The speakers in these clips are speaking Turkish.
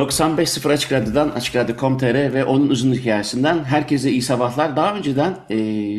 95.0 Açık Radyo'dan, Açık ve onun uzun hikayesinden herkese iyi sabahlar. Daha önceden e,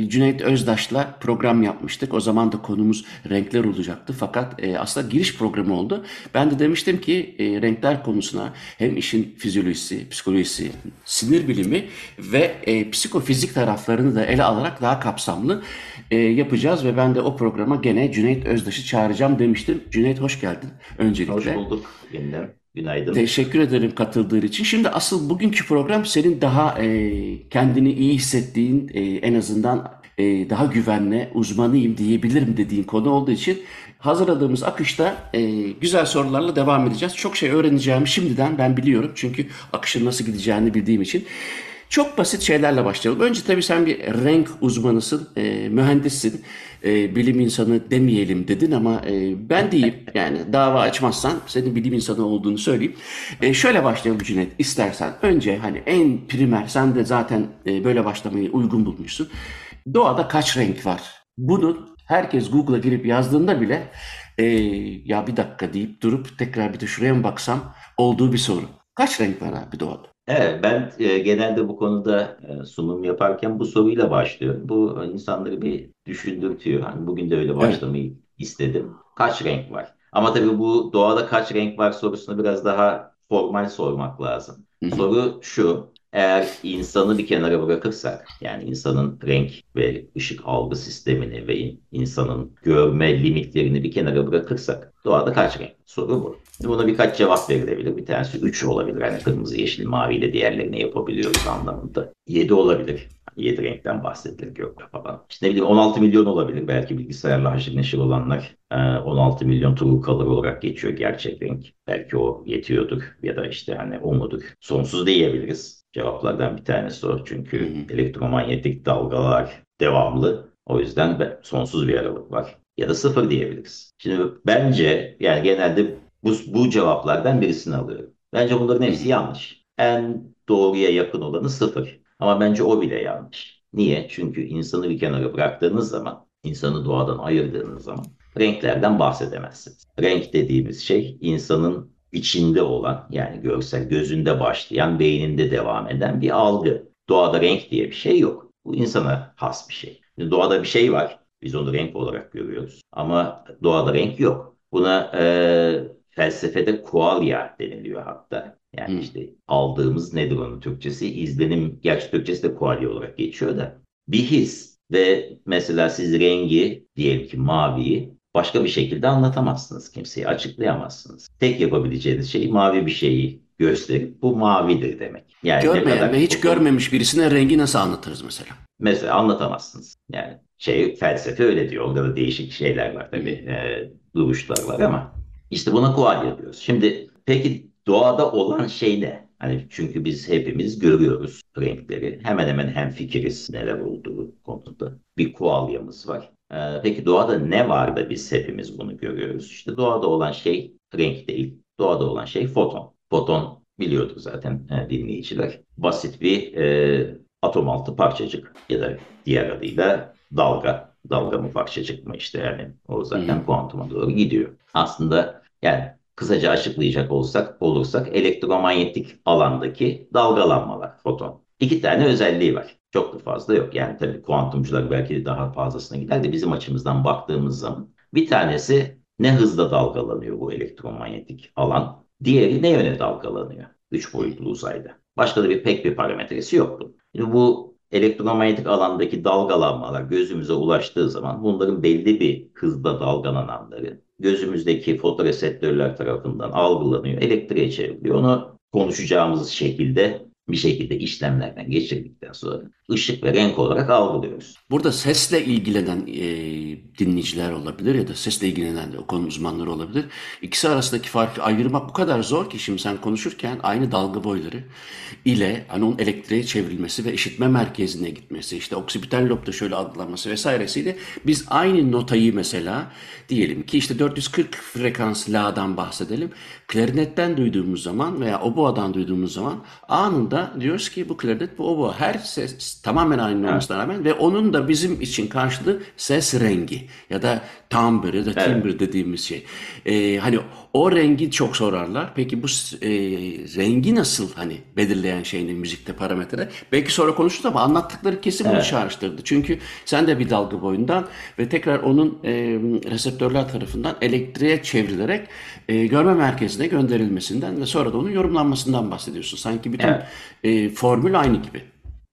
Cüneyt Özdaş'la program yapmıştık. O zaman da konumuz renkler olacaktı. Fakat e, aslında giriş programı oldu. Ben de demiştim ki e, renkler konusuna hem işin fizyolojisi, psikolojisi, sinir bilimi ve e, psikofizik taraflarını da ele alarak daha kapsamlı e, yapacağız. Ve ben de o programa gene Cüneyt Özdaş'ı çağıracağım demiştim. Cüneyt hoş geldin öncelikle. Hoş bulduk yeniden. Günaydın. Teşekkür ederim katıldığın için. Şimdi asıl bugünkü program senin daha e, kendini iyi hissettiğin, e, en azından e, daha güvenli, uzmanıyım diyebilirim dediğin konu olduğu için hazırladığımız akışta e, güzel sorularla devam edeceğiz. Çok şey öğreneceğimi şimdiden ben biliyorum. Çünkü akışın nasıl gideceğini bildiğim için. Çok basit şeylerle başlayalım. Önce tabii sen bir renk uzmanısın, e, mühendissin, e, bilim insanı demeyelim dedin ama e, ben diyeyim yani dava açmazsan senin bilim insanı olduğunu söyleyeyim. E, şöyle başlayalım Cüneyt istersen. Önce hani en primer sen de zaten e, böyle başlamayı uygun bulmuşsun. Doğada kaç renk var? Bunu herkes Google'a girip yazdığında bile e, ya bir dakika deyip durup tekrar bir de şuraya mı baksam olduğu bir soru. Kaç renk var abi doğada? Evet, ben e, genelde bu konuda e, sunum yaparken bu soruyla başlıyorum. Bu insanları bir düşündürtüyor. Hani bugün de öyle başlamayı evet. istedim. Kaç renk var? Ama tabii bu doğada kaç renk var sorusunu biraz daha formal sormak lazım. Soru şu, eğer insanı bir kenara bırakırsak, yani insanın renk ve ışık algı sistemini ve insanın görme limitlerini bir kenara bırakırsak, doğada kaç renk? Soru bu. Buna birkaç cevap verilebilir. Bir tanesi 3 olabilir. Yani kırmızı, yeşil, mavi ile diğerlerini yapabiliyoruz anlamında. 7 olabilir. 7 renkten bahsedilir gökte falan. İşte ne bileyim 16 milyon olabilir. Belki bilgisayarla haşır neşir olanlar 16 milyon true color olarak geçiyor gerçek renk. Belki o yetiyordur ya da işte hani o mudur. Sonsuz diyebiliriz. Cevaplardan bir tanesi o. Çünkü elektromanyetik dalgalar devamlı. O yüzden sonsuz bir aralık var. Ya da sıfır diyebiliriz. Şimdi bence yani genelde bu, bu cevaplardan birisini alıyorum. Bence bunların hepsi yanlış. En doğruya yakın olanı sıfır. Ama bence o bile yanlış. Niye? Çünkü insanı bir kenara bıraktığınız zaman, insanı doğadan ayırdığınız zaman renklerden bahsedemezsiniz. Renk dediğimiz şey insanın içinde olan yani görsel gözünde başlayan beyninde devam eden bir algı. Doğada renk diye bir şey yok. Bu insana has bir şey. Doğada bir şey var. Biz onu renk olarak görüyoruz. Ama doğada renk yok. Buna e, felsefede kualya deniliyor hatta. Yani hmm. işte aldığımız nedir onun Türkçesi? İzlenim, gerçi Türkçesi de kualya olarak geçiyor da. Bir his ve mesela siz rengi diyelim ki maviyi başka bir şekilde anlatamazsınız kimseye, açıklayamazsınız. Tek yapabileceğiniz şey mavi bir şeyi gösterip bu mavidir demek. Yani Görmeyen ve hiç görmemiş birisine rengi nasıl anlatırız mesela? Mesela anlatamazsınız. Yani şey felsefe öyle diyor. Orada da değişik şeyler var tabii. E, duruşlar var ama işte buna kualya diyoruz. Şimdi peki doğada olan şey ne? Hani çünkü biz hepimiz görüyoruz renkleri. Hemen hemen hem fikiriz neler olduğu konusunda. Bir kualyamız var. Ee, peki doğada ne var da biz hepimiz bunu görüyoruz? İşte doğada olan şey renk değil. Doğada olan şey foton. Foton biliyordur zaten e, dinleyiciler. Basit bir e, atom altı parçacık ya da diğer adıyla dalga. Dalga mı parçacık mı işte yani o zaten hmm. kuantuma doğru gidiyor. Aslında yani kısaca açıklayacak olsak olursak elektromanyetik alandaki dalgalanmalar foton. İki tane özelliği var. Çok da fazla yok. Yani tabii kuantumcular belki de daha fazlasına gider de bizim açımızdan baktığımız zaman bir tanesi ne hızla dalgalanıyor bu elektromanyetik alan. Diğeri ne yöne dalgalanıyor? Üç boyutlu uzayda. Başka da bir pek bir parametresi yok bunun. Şimdi bu elektromanyetik alandaki dalgalanmalar gözümüze ulaştığı zaman bunların belli bir hızda dalgalananları gözümüzdeki fotoreseptörler tarafından algılanıyor, elektriğe çevriliyor. Onu konuşacağımız şekilde bir şekilde işlemlerden geçirdikten sonra ışık ve renk olarak algılıyoruz. Burada sesle ilgilenen e, dinleyiciler olabilir ya da sesle ilgilenen o konu uzmanları olabilir. İkisi arasındaki farkı ayırmak bu kadar zor ki şimdi sen konuşurken aynı dalga boyları ile hani onun elektriğe çevrilmesi ve işitme merkezine gitmesi işte oksipital lobda şöyle adlanması vesairesiyle biz aynı notayı mesela diyelim ki işte 440 frekans la'dan bahsedelim. Klarinetten duyduğumuz zaman veya oboadan duyduğumuz zaman anında diyoruz ki bu klarinet bu oboa. Her ses tamamen aynı olmasına rağmen ve onun da bizim için karşılığı ses rengi ya da timbre ya da timbre evet. dediğimiz şey. Ee, hani o rengi çok sorarlar. Peki bu e, rengi nasıl hani belirleyen şeyin müzikte parametre? Belki sonra konuşuruz ama anlattıkları kesin bunu evet. çağrıştırdı. Çünkü sen de bir dalga boyundan ve tekrar onun e, reseptörler tarafından elektriğe çevrilerek e, görme merkezine gönderilmesinden ve sonra da onun yorumlanmasından bahsediyorsun. Sanki bütün evet. e, formül aynı gibi.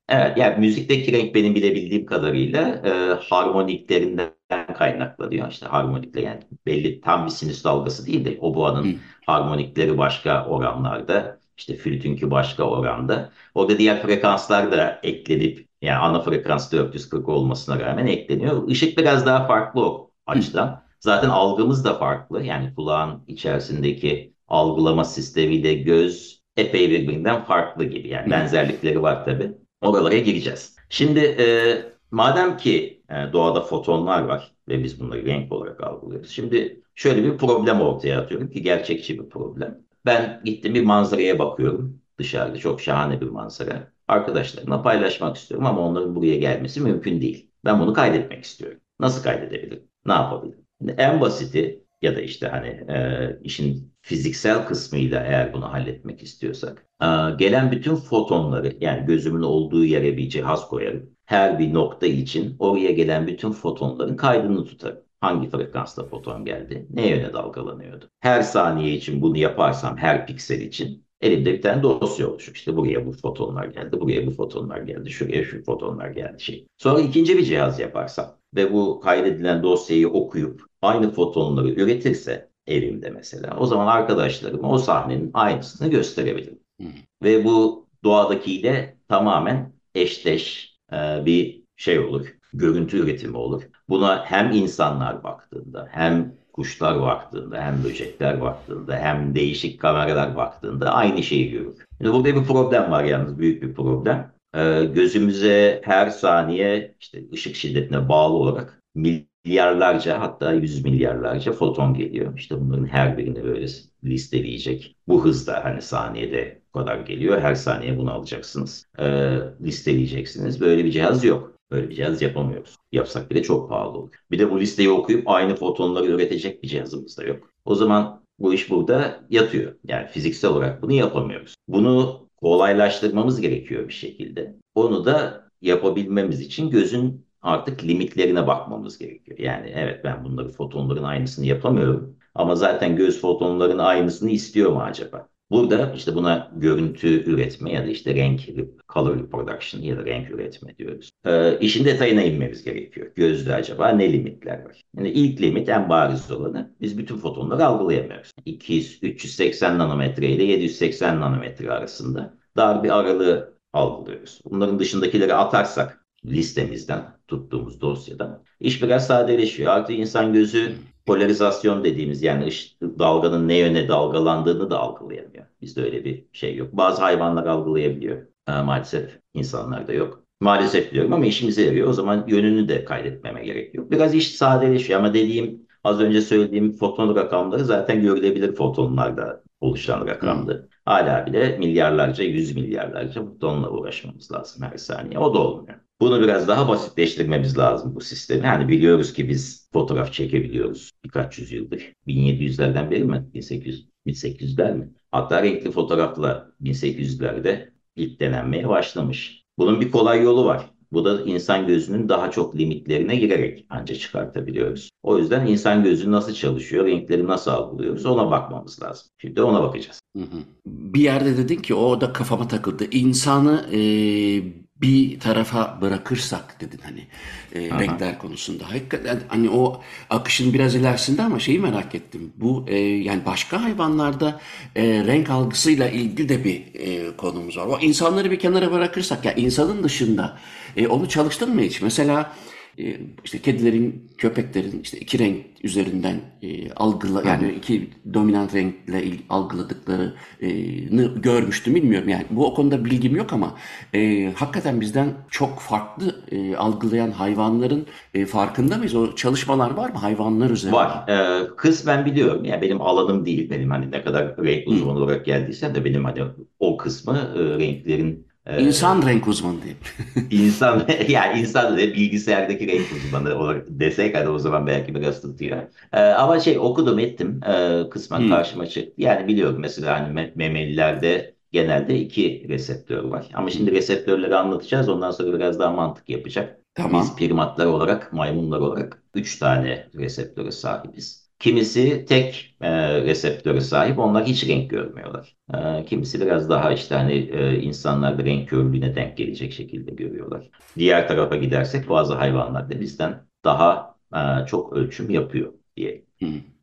Evet, yani müzikteki renk benim bilebildiğim kadarıyla e, harmoniklerinden kaynaklanıyor. İşte harmonikle yani belli tam bir sinüs dalgası değil de oboanın hmm. harmonikleri başka oranlarda, işte flütünkü başka oranda. Orada diğer frekanslar da eklenip yani ana frekans 440 olmasına rağmen ekleniyor. Işık biraz daha farklı o açıdan. Zaten algımız da farklı. Yani kulağın içerisindeki algılama sistemiyle göz epey birbirinden farklı gibi. Yani benzerlikleri var tabii. Oralara gireceğiz. Şimdi e, madem ki e, doğada fotonlar var ve biz bunları renk olarak algılıyoruz. Şimdi şöyle bir problem ortaya atıyorum ki gerçekçi bir problem. Ben gittim bir manzaraya bakıyorum. Dışarıda çok şahane bir manzara. Arkadaşlarımla paylaşmak istiyorum ama onların buraya gelmesi mümkün değil. Ben bunu kaydetmek istiyorum. Nasıl kaydedebilirim? Ne yapabilirim? En basiti ya da işte hani e, işin fiziksel kısmıyla eğer bunu halletmek istiyorsak e, gelen bütün fotonları yani gözümün olduğu yere bir cihaz koyarım. Her bir nokta için oraya gelen bütün fotonların kaydını tutarım. Hangi frekansta foton geldi, ne yöne dalgalanıyordu. Her saniye için bunu yaparsam her piksel için elimde bir tane dosya oluşur. İşte buraya bu fotonlar geldi, buraya bu fotonlar geldi, şuraya şu fotonlar geldi şey. Sonra ikinci bir cihaz yaparsam ve bu kaydedilen dosyayı okuyup aynı fotonları üretirse evimde mesela o zaman arkadaşlarıma o sahnenin aynısını gösterebilirim. Hı. Ve bu doğadakiyle tamamen eşdeş e, bir şey olur. Görüntü üretimi olur. Buna hem insanlar baktığında hem kuşlar baktığında hem böcekler baktığında hem değişik kameralar baktığında aynı şeyi görür. Şimdi burada bir problem var yalnız büyük bir problem. Ee, gözümüze her saniye işte ışık şiddetine bağlı olarak milyarlarca hatta yüz milyarlarca foton geliyor. İşte bunların her birini böyle listeleyecek. Bu hızda hani saniyede kadar geliyor. Her saniye bunu alacaksınız. Ee, listeleyeceksiniz. Böyle bir cihaz yok. Böyle bir cihaz yapamıyoruz. Yapsak bile çok pahalı olur. Bir de bu listeyi okuyup aynı fotonları üretecek bir cihazımız da yok. O zaman bu iş burada yatıyor. Yani fiziksel olarak bunu yapamıyoruz. Bunu kolaylaştırmamız gerekiyor bir şekilde. Onu da yapabilmemiz için gözün artık limitlerine bakmamız gerekiyor. Yani evet ben bunları fotonların aynısını yapamıyorum ama zaten göz fotonların aynısını istiyor mu acaba? Burada işte buna görüntü üretme ya da işte renk, color reproduction ya da renk üretme diyoruz. Ee, işin detayına inmemiz gerekiyor. Gözde acaba ne limitler var? Yani ilk limit en bariz olanı biz bütün fotonları algılayamıyoruz. 200, 380 nanometre ile 780 nanometre arasında dar bir aralığı algılıyoruz. Bunların dışındakileri atarsak listemizden, tuttuğumuz dosyadan iş biraz sadeleşiyor. Artık insan gözü polarizasyon dediğimiz yani ışık, dalganın ne yöne dalgalandığını da algılayamıyor. Bizde öyle bir şey yok. Bazı hayvanlar algılayabiliyor. Ee, maalesef insanlarda yok. Maalesef diyorum ama işimize yarıyor. O zaman yönünü de kaydetmeme gerek yok. Biraz iş sadeleşiyor ama dediğim az önce söylediğim foton rakamları zaten görülebilir fotonlarda oluşan rakamdı. Hala bile milyarlarca, yüz milyarlarca fotonla uğraşmamız lazım her saniye. O da olmuyor. Bunu biraz daha basitleştirmemiz lazım bu sistemi. Yani biliyoruz ki biz fotoğraf çekebiliyoruz birkaç yüzyıldır. 1700'lerden beri mi? 1800, 1800'ler mi? Hatta renkli fotoğrafla 1800'lerde ilk denenmeye başlamış. Bunun bir kolay yolu var. Bu da insan gözünün daha çok limitlerine girerek ancak çıkartabiliyoruz. O yüzden insan gözü nasıl çalışıyor, renkleri nasıl algılıyoruz ona bakmamız lazım. Şimdi ona bakacağız. Bir yerde dedin ki o da kafama takıldı. İnsanı e, bir tarafa bırakırsak dedin hani e, renkler konusunda. Hakikaten hani o akışın biraz ilerisinde ama şeyi merak ettim. Bu e, yani başka hayvanlarda e, renk algısıyla ilgili de bir e, konumuz var. O insanları bir kenara bırakırsak ya insanın dışında e, onu çalıştın mı hiç? Mesela işte kedilerin, köpeklerin işte iki renk üzerinden e, algıla yani iki dominant renkle algıladıklarını görmüştüm bilmiyorum yani bu o konuda bilgim yok ama e, hakikaten bizden çok farklı e, algılayan hayvanların e, farkında mıyız? O çalışmalar var mı hayvanlar üzerinde? Var. Ee, kısmen biliyorum. Yani benim alanım değil. Benim hani ne kadar renk uzmanı olarak geldiysem de benim hani o kısmı e, renklerin ee, İnsan renk uzmanı diyeyim. İnsan yani insan da bilgisayardaki renk uzmanı olarak desek hadi o zaman belki biraz tutuyor. Ee, ama şey okudum ettim ee, kısmen hmm. karşıma çıktı. Yani biliyorum mesela hani memelilerde genelde iki reseptör var. Ama şimdi reseptörleri anlatacağız. Ondan sonra biraz daha mantık yapacak. Tamam. Biz primatlar olarak, maymunlar olarak üç tane reseptöre sahibiz. Kimisi tek e, reseptöre sahip, onlar hiç renk görmüyorlar. E, kimisi biraz daha işte hani e, insanlarda renk körlüğüne denk gelecek şekilde görüyorlar. Diğer tarafa gidersek bazı hayvanlar da bizden daha e, çok ölçüm yapıyor diye.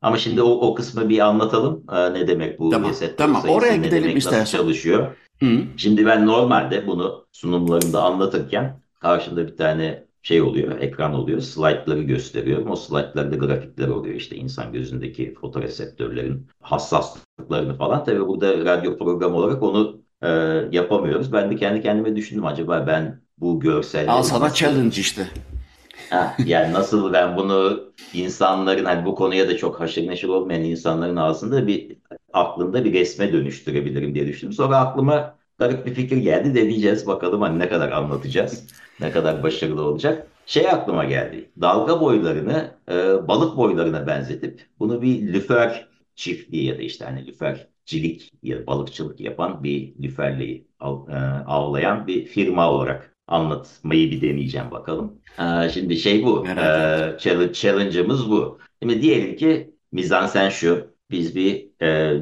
Ama şimdi o, o kısmı bir anlatalım. E, ne demek bu tamam, reseptör tamam. sayısı, Oraya gidelim demek, istersen. nasıl çalışıyor? Hı. Şimdi ben normalde bunu sunumlarımda anlatırken karşımda bir tane şey oluyor, ekran oluyor. Slaytları gösteriyorum. O slaytlarda grafikler oluyor. işte insan gözündeki fotoreseptörlerin hassaslıklarını falan. Tabii burada radyo programı olarak onu e, yapamıyoruz. Ben de kendi kendime düşündüm. Acaba ben bu görselleri... Al sana nasıl... challenge işte. Ha, yani nasıl ben bunu insanların hani bu konuya da çok haşır neşir olmayan insanların ağzında bir aklında bir resme dönüştürebilirim diye düşündüm. Sonra aklıma garip bir fikir geldi. Deneyeceğiz bakalım hani ne kadar anlatacağız. Ne kadar başarılı olacak. Şey aklıma geldi. Dalga boylarını e, balık boylarına benzetip bunu bir lüfer çiftliği ya da işte hani lüfercilik ya balıkçılık yapan bir lüferliği av, e, avlayan bir firma olarak anlatmayı bir deneyeceğim bakalım. E, şimdi şey bu. E, challenge, challenge'ımız bu. Şimdi diyelim ki mizansen şu. Biz bir e,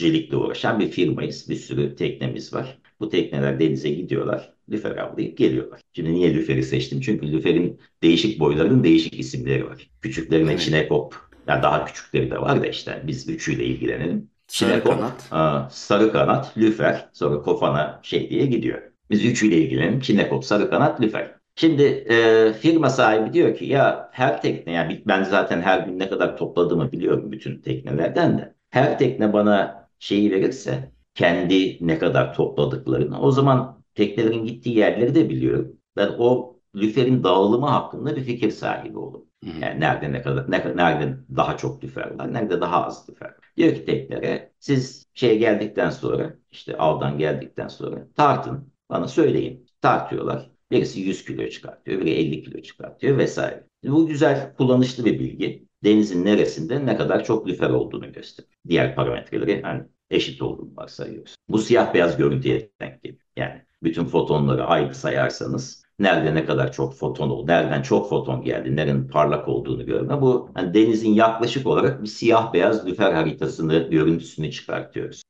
lüfercilikle uğraşan bir firmayız. Bir sürü teknemiz var. Bu tekneler denize gidiyorlar. Lüfer avlayıp geliyorlar. Şimdi niye lüferi seçtim? Çünkü lüferin değişik boylarının değişik isimleri var. Küçüklerine evet. çinekop. Yani daha küçükleri de var da işte biz üçüyle ilgilenelim. Sarı kanat. Aa, sarı kanat, lüfer. Sonra kofana şey diye gidiyor. Biz üçüyle ilgilenelim. Çinekop, sarı kanat, lüfer. Şimdi e, firma sahibi diyor ki ya her tekne yani ben zaten her gün ne kadar topladığımı biliyorum bütün teknelerden de. Her tekne bana şeyi verirse kendi ne kadar topladıklarını o zaman teknelerin gittiği yerleri de biliyorum. Ben o lüferin dağılımı hakkında bir fikir sahibi oldum. Yani nerede ne kadar ne, nerede daha çok lüfer var, nerede daha az lüfer var. Diyor ki teknelere siz şeye geldikten sonra işte avdan geldikten sonra tartın bana söyleyin. Tartıyorlar. Birisi 100 kilo çıkartıyor, biri 50 kilo çıkartıyor vesaire. Bu güzel, kullanışlı bir bilgi. Denizin neresinde ne kadar çok lüfer olduğunu gösteriyor. Diğer parametreleri hani eşit olduğunu varsayıyoruz. Bu siyah beyaz görüntüye denk geliyor. Yani bütün fotonları ayrı sayarsanız nerede ne kadar çok foton oldu, nereden çok foton geldi, nerenin parlak olduğunu görme. Bu hani denizin yaklaşık olarak bir siyah beyaz lüfer haritasını, görüntüsünü çıkartıyoruz.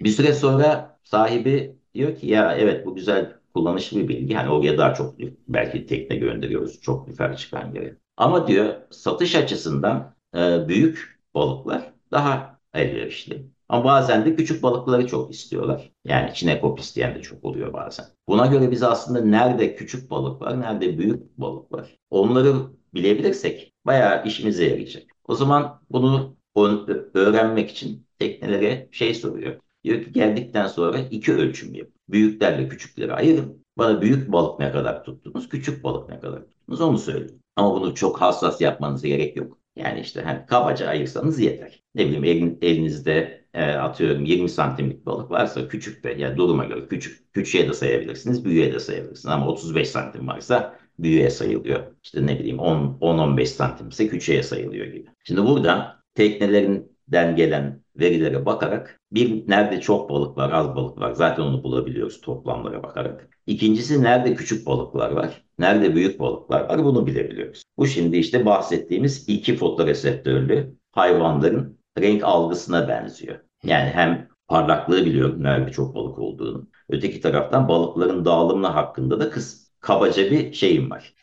Bir süre sonra sahibi diyor ki ya evet bu güzel kullanışlı bir bilgi. Hani oraya daha çok belki tekne gönderiyoruz. Çok lüfer çıkan yere. Ama diyor satış açısından e, büyük balıklar daha elverişli. Ama bazen de küçük balıkları çok istiyorlar. Yani çinekop isteyen de çok oluyor bazen. Buna göre biz aslında nerede küçük balık var, nerede büyük balık var. Onları bilebilirsek bayağı işimize yarayacak. O zaman bunu öğrenmek için teknelere şey soruyor. Diyor ki geldikten sonra iki ölçüm yap. Büyüklerle küçükleri ayırın. Bana büyük balık ne kadar tuttunuz, küçük balık ne kadar tuttunuz onu söyleyin. Ama bunu çok hassas yapmanıza gerek yok. Yani işte hani kabaca ayırsanız yeter. Ne bileyim elin, elinizde e, atıyorum 20 santimlik balık varsa küçük de yani duruma göre küçük küçüğe de sayabilirsiniz, büyüğe de sayabilirsiniz. Ama 35 santim varsa büyüğe sayılıyor. İşte ne bileyim 10-15 santimse küçüğe sayılıyor gibi. Şimdi buradan teknelerinden gelen verilere bakarak bir nerede çok balık var, az balık var. Zaten onu bulabiliyoruz toplamlara bakarak. İkincisi nerede küçük balıklar var, nerede büyük balıklar var bunu bilebiliyoruz. Bu şimdi işte bahsettiğimiz iki fotoreseptörlü hayvanların renk algısına benziyor. Yani hem parlaklığı biliyorum nerede çok balık olduğunu. Öteki taraftan balıkların dağılımı hakkında da kız kabaca bir şeyim var.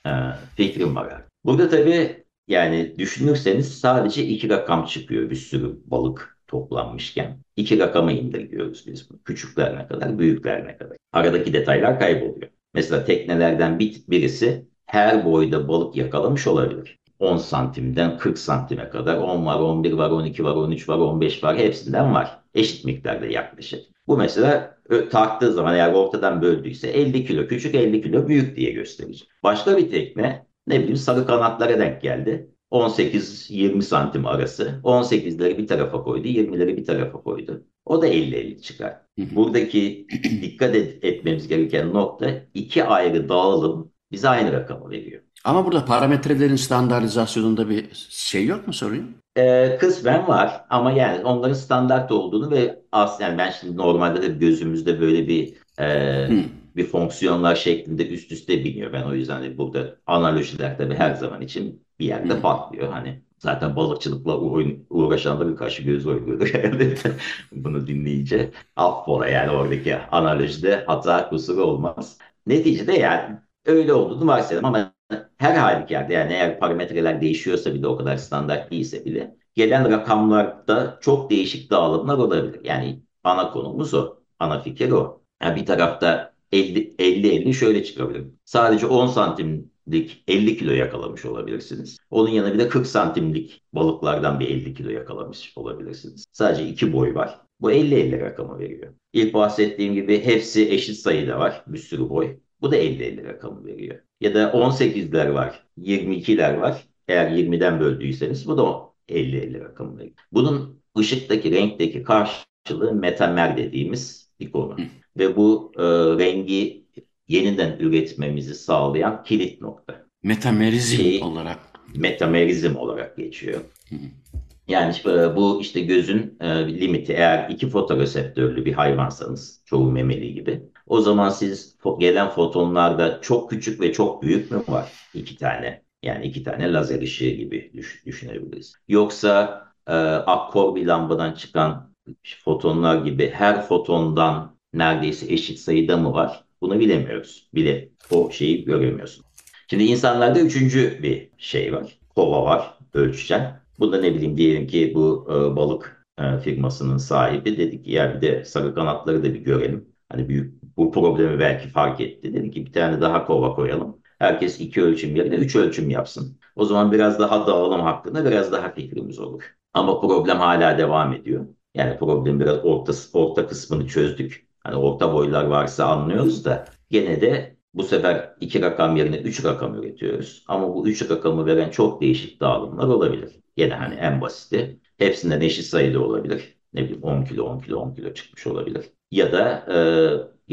Fikrim var. Burada tabii yani düşünürseniz sadece iki rakam çıkıyor bir sürü balık toplanmışken. iki rakama indirgiyoruz biz bunu. Küçüklerine kadar, büyüklerine kadar. Aradaki detaylar kayboluyor. Mesela teknelerden bir, birisi her boyda balık yakalamış olabilir. 10 santimden 40 santime kadar 10 var, 11 var, 12 var, 13 var, 15 var hepsinden var. Eşit miktarda yaklaşık. Bu mesela taktığı zaman eğer ortadan böldüyse 50 kilo küçük 50 kilo büyük diye gösterecek. Başka bir tekne ne bileyim sarı kanatlara denk geldi. 18-20 santim arası. 18'leri bir tarafa koydu, 20'leri bir tarafa koydu. O da 50-50 çıkar. Buradaki dikkat et, etmemiz gereken nokta iki ayrı dağılım bize aynı rakamı veriyor. Ama burada parametrelerin standartizasyonunda bir şey yok mu sorayım? Ee, kısmen var ama yani onların standart olduğunu ve aslında yani ben şimdi normalde de gözümüzde böyle bir e, hmm. bir fonksiyonlar şeklinde üst üste biniyor. Ben o yüzden de burada analojiler tabii her zaman için bir yerde hmm. patlıyor. Hani zaten balıkçılıkla uğraşan da bir kaşı göz oynuyordur herhalde bunu dinleyince. Affola yani oradaki analojide hata kusuru olmaz. Neticede yani öyle olduğunu varsayalım ama her halükarda yani eğer parametreler değişiyorsa bile o kadar standart değilse bile gelen rakamlarda çok değişik dağılımlar olabilir. Yani ana konumuz o. Ana fikir o. Yani bir tarafta 50-50 şöyle çıkabilir. Sadece 10 santimlik 50 kilo yakalamış olabilirsiniz. Onun yanına bir de 40 santimlik balıklardan bir 50 kilo yakalamış olabilirsiniz. Sadece iki boy var. Bu 50-50 rakamı veriyor. İlk bahsettiğim gibi hepsi eşit sayıda var. Bir sürü boy. Bu da 50-50 rakamı veriyor. Ya da 18'ler var, 22'ler var. Eğer 20'den böldüyseniz bu da 50-50 rakamı veriyor. Bunun ışıktaki, renkteki karşılığı metamer dediğimiz bir konu. Ve bu e, rengi yeniden üretmemizi sağlayan kilit nokta. Metamerizm şey, olarak. Metamerizm olarak geçiyor. Yani e, bu işte gözün e, limiti eğer iki fotoreseptörlü bir hayvansanız çoğu memeli gibi o zaman siz gelen fotonlarda çok küçük ve çok büyük mü var? İki tane. Yani iki tane lazer ışığı gibi düş düşünebiliriz. Yoksa e, akkor bir lambadan çıkan fotonlar gibi her fotondan neredeyse eşit sayıda mı var? Bunu bilemiyoruz. Bile o şeyi göremiyorsun. Şimdi insanlarda üçüncü bir şey var. Kova var ölçeceksin. Bu da ne bileyim diyelim ki bu e, balık e, firmasının sahibi dedi ki ya bir de sarı kanatları da bir görelim. Hani büyük bu problemi belki fark etti. Dedi ki bir tane daha kova koyalım. Herkes iki ölçüm yerine üç ölçüm yapsın. O zaman biraz daha dağılım hakkında biraz daha fikrimiz olur. Ama problem hala devam ediyor. Yani problem biraz orta, orta kısmını çözdük. Hani orta boylar varsa anlıyoruz da gene de bu sefer iki rakam yerine üç rakam üretiyoruz. Ama bu üç rakamı veren çok değişik dağılımlar olabilir. Yine hani en basiti. Hepsinden eşit sayıda olabilir. Ne bileyim 10 kilo 10 kilo 10 kilo çıkmış olabilir. Ya da e,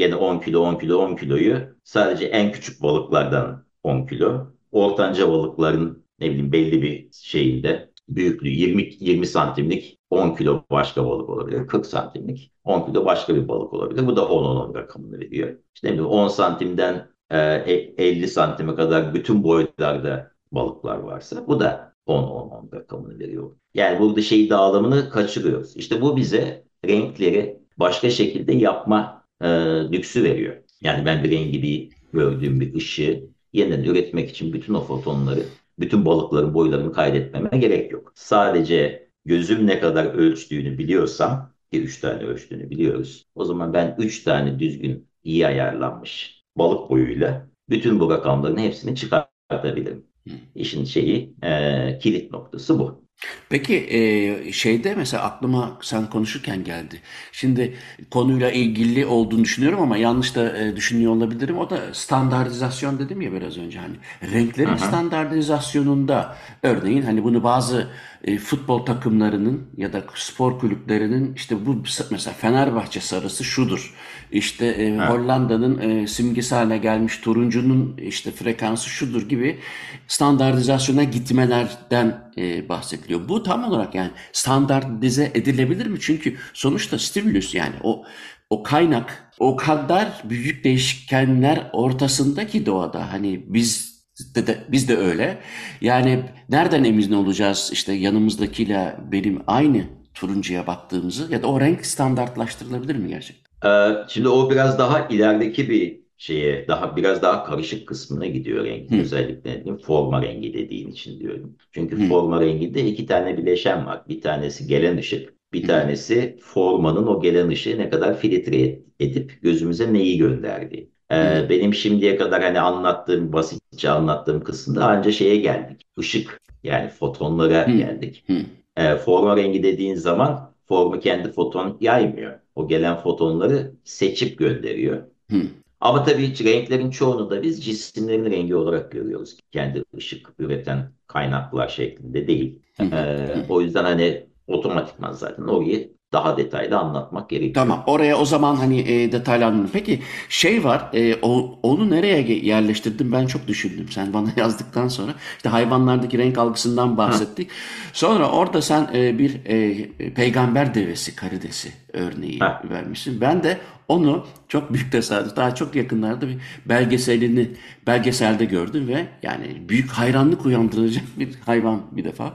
yine 10 kilo 10 kilo 10 kiloyu sadece en küçük balıklardan 10 kilo. Ortanca balıkların ne bileyim belli bir şeyinde büyüklüğü 20 20 santimlik 10 kilo başka balık olabilir. 40 santimlik 10 kilo başka bir balık olabilir. Bu da 10-10 rakamını veriyor. İşte ne bileyim 10 santimden 50 e, santime kadar bütün boyutlarda balıklar varsa bu da 10-10 rakamını veriyor. Yani burada şey dağılımını kaçırıyoruz. İşte bu bize renkleri başka şekilde yapma e, lüksü veriyor. Yani ben bir rengi bir gördüğüm bir ışığı yeniden üretmek için bütün o fotonları, bütün balıkların boylarını kaydetmeme gerek yok. Sadece gözüm ne kadar ölçtüğünü biliyorsam ki 3 tane ölçtüğünü biliyoruz. O zaman ben 3 tane düzgün iyi ayarlanmış balık boyuyla bütün bu rakamların hepsini çıkartabilirim. İşin şeyi e, kilit noktası bu. Peki e, şeyde mesela aklıma sen konuşurken geldi. Şimdi konuyla ilgili olduğunu düşünüyorum ama yanlış da e, düşünüyor olabilirim. O da standartizasyon dedim ya biraz önce hani renklerin Aha. standartizasyonunda örneğin hani bunu bazı e, futbol takımlarının ya da spor kulüplerinin işte bu mesela Fenerbahçe sarısı şudur. İşte e, Hollanda'nın e, simgesi haline gelmiş turuncunun işte frekansı şudur gibi standartizasyona gitmelerden e, bahsediliyor. Bu tam olarak yani standartize edilebilir mi? Çünkü sonuçta stimulus yani o o kaynak o kadar büyük değişkenler ortasındaki doğada hani biz de, de, biz de öyle. Yani nereden emin olacağız işte yanımızdakiyle benim aynı turuncuya baktığımızı ya da o renk standartlaştırılabilir mi gerçekten? Ee, şimdi o biraz daha ilerideki bir şeye, daha biraz daha karışık kısmına gidiyor rengin. Hı. Özellikle diyeyim, forma rengi dediğin için diyorum. Çünkü Hı. forma renginde iki tane bileşen var. Bir tanesi gelen ışık, bir Hı. tanesi formanın o gelen ışığı ne kadar filtre edip gözümüze neyi gönderdiği. Ee, benim şimdiye kadar hani anlattığım, basitçe anlattığım kısımda anca şeye geldik. Işık yani fotonlara geldik. Hı. E, forma rengi dediğin zaman formu kendi foton yaymıyor. O gelen fotonları seçip gönderiyor. Hı. Ama tabii renklerin çoğunu da biz cisimlerin rengi olarak görüyoruz. Kendi ışık üreten kaynaklar şeklinde değil. E, Hı. o yüzden hani otomatikman zaten orayı daha detaylı anlatmak gerekiyor. Tamam. Oraya o zaman hani e, detaylı anladım. Peki şey var. e, o, onu nereye yerleştirdim ben çok düşündüm. Sen bana yazdıktan sonra işte hayvanlardaki renk algısından bahsettik. Sonra orada sen e, bir e, peygamber devesi, karidesi örneği Ha. vermişsin. Ben de onu çok büyük tesadüf daha çok yakınlarda bir belgeselini belgeselde gördüm ve yani büyük hayranlık uyandıracak bir hayvan bir defa.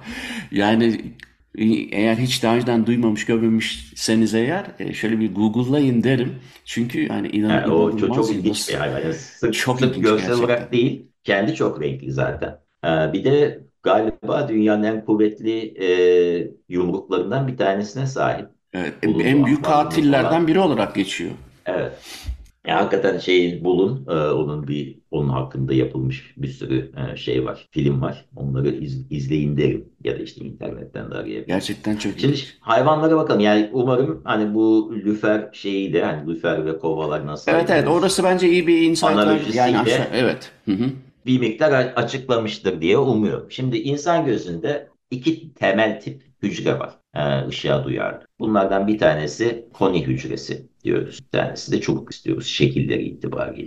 Yani eğer hiç daha önceden duymamış görmemişseniz eğer e, şöyle bir Google'layın derim. Çünkü yani inan Yani o çok, inanılmaz çok ilginç bir hayvan. Yani sırf, Çok sırf ilginç görsel gerçekten. olarak değil, kendi çok renkli zaten. Ee, bir de galiba dünyanın en kuvvetli e, yumruklarından bir tanesine sahip. Evet, Bulunduğu en büyük katillerden falan. biri olarak geçiyor. Evet. Ya hakikaten şey bulun, e, onun bir onun hakkında yapılmış bir sürü e, şey var, film var. Onları iz- izleyin derim ya da işte internetten de arayabilirsiniz. Gerçekten çok Şimdi ilginç. hayvanlara bakalım. Yani umarım hani bu lüfer şeyi de hani lüfer ve kovalar nasıl Evet evet orası bence iyi bir. Analojisiyle- Yani aşağı evet. Hı hı. bir miktar açıklamıştır diye umuyorum. Şimdi insan gözünde iki temel tip hücre var. Ee, ışığa duyarlı. Bunlardan bir tanesi koni hücresi diyoruz. Bir tanesi de çubuk istiyoruz şekilleri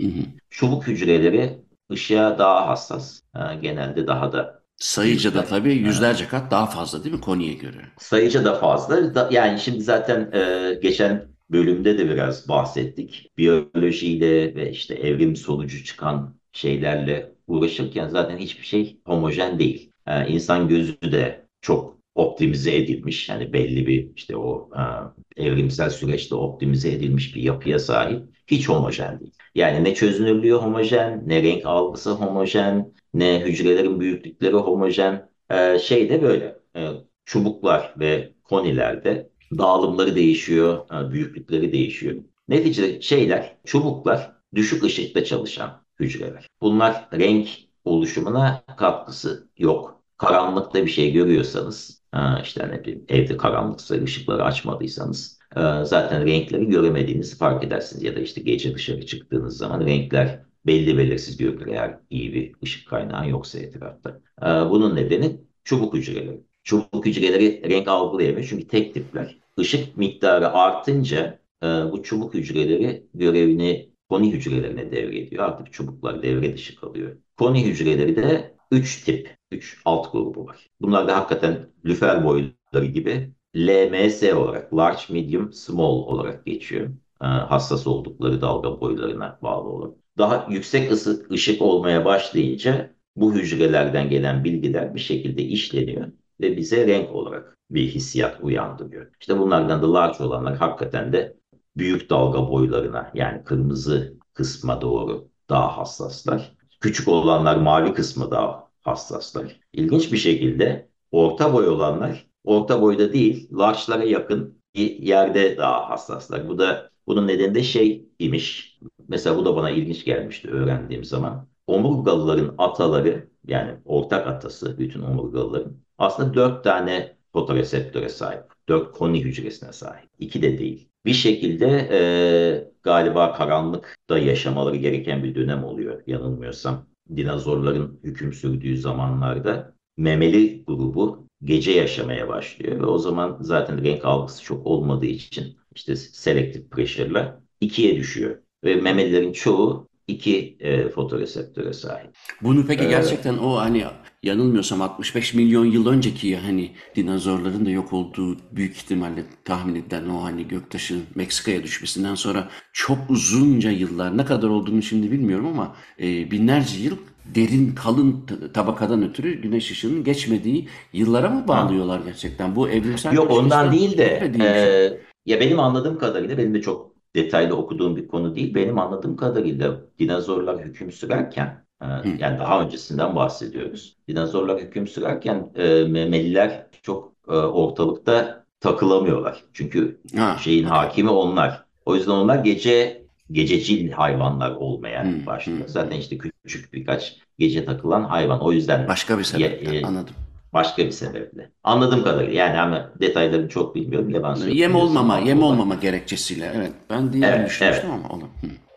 Hı itibariyle. hı. Çubuk hücreleri ışığa daha hassas. Ee, genelde daha da Sayıca da tabii yüzlerce kat daha fazla değil mi Konya'ya göre? sayıca da fazla. Da- Yani şimdi zaten e, geçen bölümde de biraz bahsettik. Biyolojiyle ve işte evrim sonucu çıkan şeylerle uğraşırken zaten hiçbir şey homojen değil. Ee, insan gözü de çok optimize edilmiş. Yani belli bir işte o e, evrimsel süreçte optimize edilmiş bir yapıya sahip. Hiç homojen değil. Yani ne çözünürlüğü homojen, ne renk algısı homojen, ne hücrelerin büyüklükleri homojen. Ee, şey de böyle. e, çubuklar ve konilerde dağılımları değişiyor, e, büyüklükleri değişiyor. Neticede şeyler, çubuklar düşük ışıkta çalışan hücreler. Bunlar renk oluşumuna katkısı yok. Karanlıkta bir şey görüyorsanız, e, işte ne bileyim evde karanlıksa ışıkları açmadıysanız e, zaten renkleri göremediğinizi fark edersiniz. Ya da işte gece dışarı çıktığınız zaman renkler belli belirsiz görünür eğer iyi bir ışık kaynağı yoksa etrafta. E, Bunun nedeni çubuk hücreleri. Çubuk hücreleri renk algılayamıyor çünkü tek tipler. Işık miktarı artınca e, bu çubuk hücreleri görevini koni hücrelerine devrediyor. Artık çubuklar devre dışı kalıyor. Koni hücreleri de 3 tip, 3 alt grubu var. Bunlar da hakikaten lüfer boyları gibi LMS olarak, large, medium, small olarak geçiyor. E, hassas oldukları dalga boylarına bağlı olarak. Daha yüksek ısı, ışık olmaya başlayınca bu hücrelerden gelen bilgiler bir şekilde işleniyor ve bize renk olarak bir hissiyat uyandırıyor. İşte bunlardan da large olanlar hakikaten de büyük dalga boylarına yani kırmızı kısma doğru daha hassaslar. Küçük olanlar mavi kısmı daha hassaslar. İlginç bir şekilde orta boy olanlar orta boyda değil large'lara yakın bir yerde daha hassaslar. Bu da bunun nedeni de şey imiş. Mesela bu da bana ilginç gelmişti öğrendiğim zaman. Omurgalıların ataları yani ortak atası bütün omurgalıların aslında dört tane fotoreseptöre sahip. Dört koni hücresine sahip. İki de değil. Bir şekilde e, galiba karanlıkta yaşamaları gereken bir dönem oluyor yanılmıyorsam. Dinozorların hüküm sürdüğü zamanlarda memeli grubu gece yaşamaya başlıyor ve o zaman zaten renk algısı çok olmadığı için işte selective pressure'la ikiye düşüyor. Ve memelilerin çoğu iki e, fotoreseptöre sahip. Bunu peki Ee, gerçekten o hani yanılmıyorsam 65 milyon yıl önceki hani dinozorların da yok olduğu büyük ihtimalle tahmin edilen o hani göktaşın Meksika'ya düşmesinden sonra çok uzunca yıllar ne kadar olduğunu şimdi bilmiyorum ama e, binlerce yıl derin kalın tabakadan ötürü güneş ışığının geçmediği yıllara mı bağlıyorlar gerçekten? Bu evrimsel Yok ondan değil de e, ya benim anladığım kadarıyla benim de çok detaylı okuduğum bir konu değil. Benim anladığım kadarıyla dinozorlar hüküm sürerken yani daha öncesinden bahsediyoruz. Dinozorlar hüküm sürerken e, memeliler çok e, ortalıkta takılamıyorlar. Çünkü ha, şeyin hakimi onlar. O yüzden onlar gece gececil hayvanlar olmaya hmm, başladı. Hmm, Zaten işte küçük birkaç gece takılan hayvan. O yüzden başka bir sebeple e, anladım. Başka bir sebeple. Anladığım kadarıyla yani ama detaylarını çok bilmiyorum. Yaban yem olmama, yem olmama gerekçesiyle. Evet. Ben diye evet, düşünmüştüm evet. ama onu.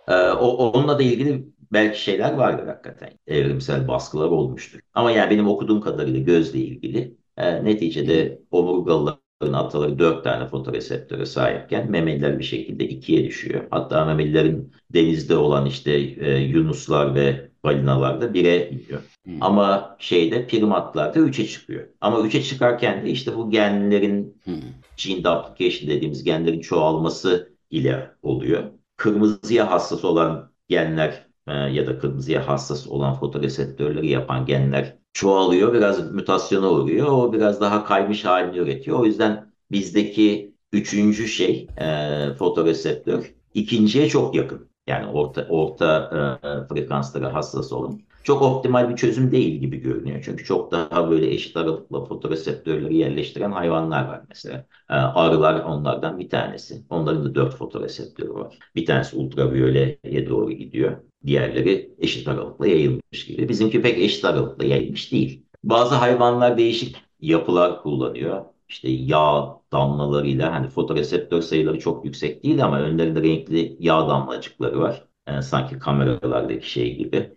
Ee, o, onunla da ilgili belki şeyler vardır hakikaten. Evrimsel baskılar olmuştur. Ama yani benim okuduğum kadarıyla gözle ilgili e, neticede omurgalılar ataları dört tane fotoreseptöre sahipken memeliler bir şekilde ikiye düşüyor. Hatta memelilerin denizde olan işte e, yunuslar ve balinalar da bire iniyor. Hmm. Ama şeyde primatlarda üçe çıkıyor. Ama üçe çıkarken de işte bu genlerin hmm. gene duplication dediğimiz genlerin çoğalması ile oluyor. Kırmızıya hassas olan genler ya da kırmızıya hassas olan fotoreseptörleri yapan genler çoğalıyor, biraz mutasyona uğruyor. O biraz daha kaymış halini üretiyor. O yüzden bizdeki üçüncü şey e, fotoreseptör ikinciye çok yakın. Yani orta orta e, frekanslara hassas olun. Çok optimal bir çözüm değil gibi görünüyor. Çünkü çok daha böyle eşit aralıkla fotoreseptörleri yerleştiren hayvanlar var mesela. E, arılar onlardan bir tanesi. Onların da dört fotoreseptörü var. Bir tanesi ultraviyoleye doğru gidiyor. Diğerleri eşit aralıkla yayılmış gibi. Bizimki pek eşit aralıkla yayılmış değil. Bazı hayvanlar değişik yapılar kullanıyor. İşte yağ damlalarıyla hani fotoreseptör sayıları çok yüksek değil ama önlerinde renkli yağ damlacıkları var. Yani sanki kameralardaki şey gibi,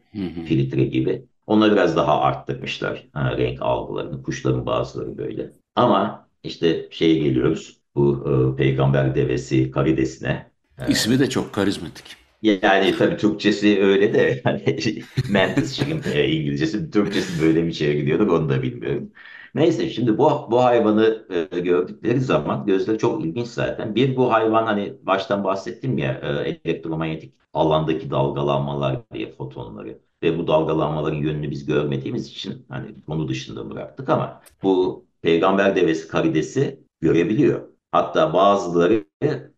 filtre gibi. Onları biraz daha arttırmışlar ha, renk algılarını. Kuşların bazıları böyle. Ama işte şeye geliyoruz. Bu e, peygamber devesi karidesine. İsmi de çok karizmatik. Yani tabii Türkçesi öyle de hani Mantis Shrimp e, İngilizcesi Türkçesi böyle bir şeye gidiyorduk onu da bilmiyorum. Neyse şimdi bu bu hayvanı e, gördükleri zaman gözleri çok ilginç zaten. Bir bu hayvan hani baştan bahsettim ya e, elektromanyetik alandaki dalgalanmalar diye fotonları ve bu dalgalanmaların yönünü biz görmediğimiz için hani konu dışında bıraktık ama bu peygamber devesi karidesi görebiliyor. Hatta bazıları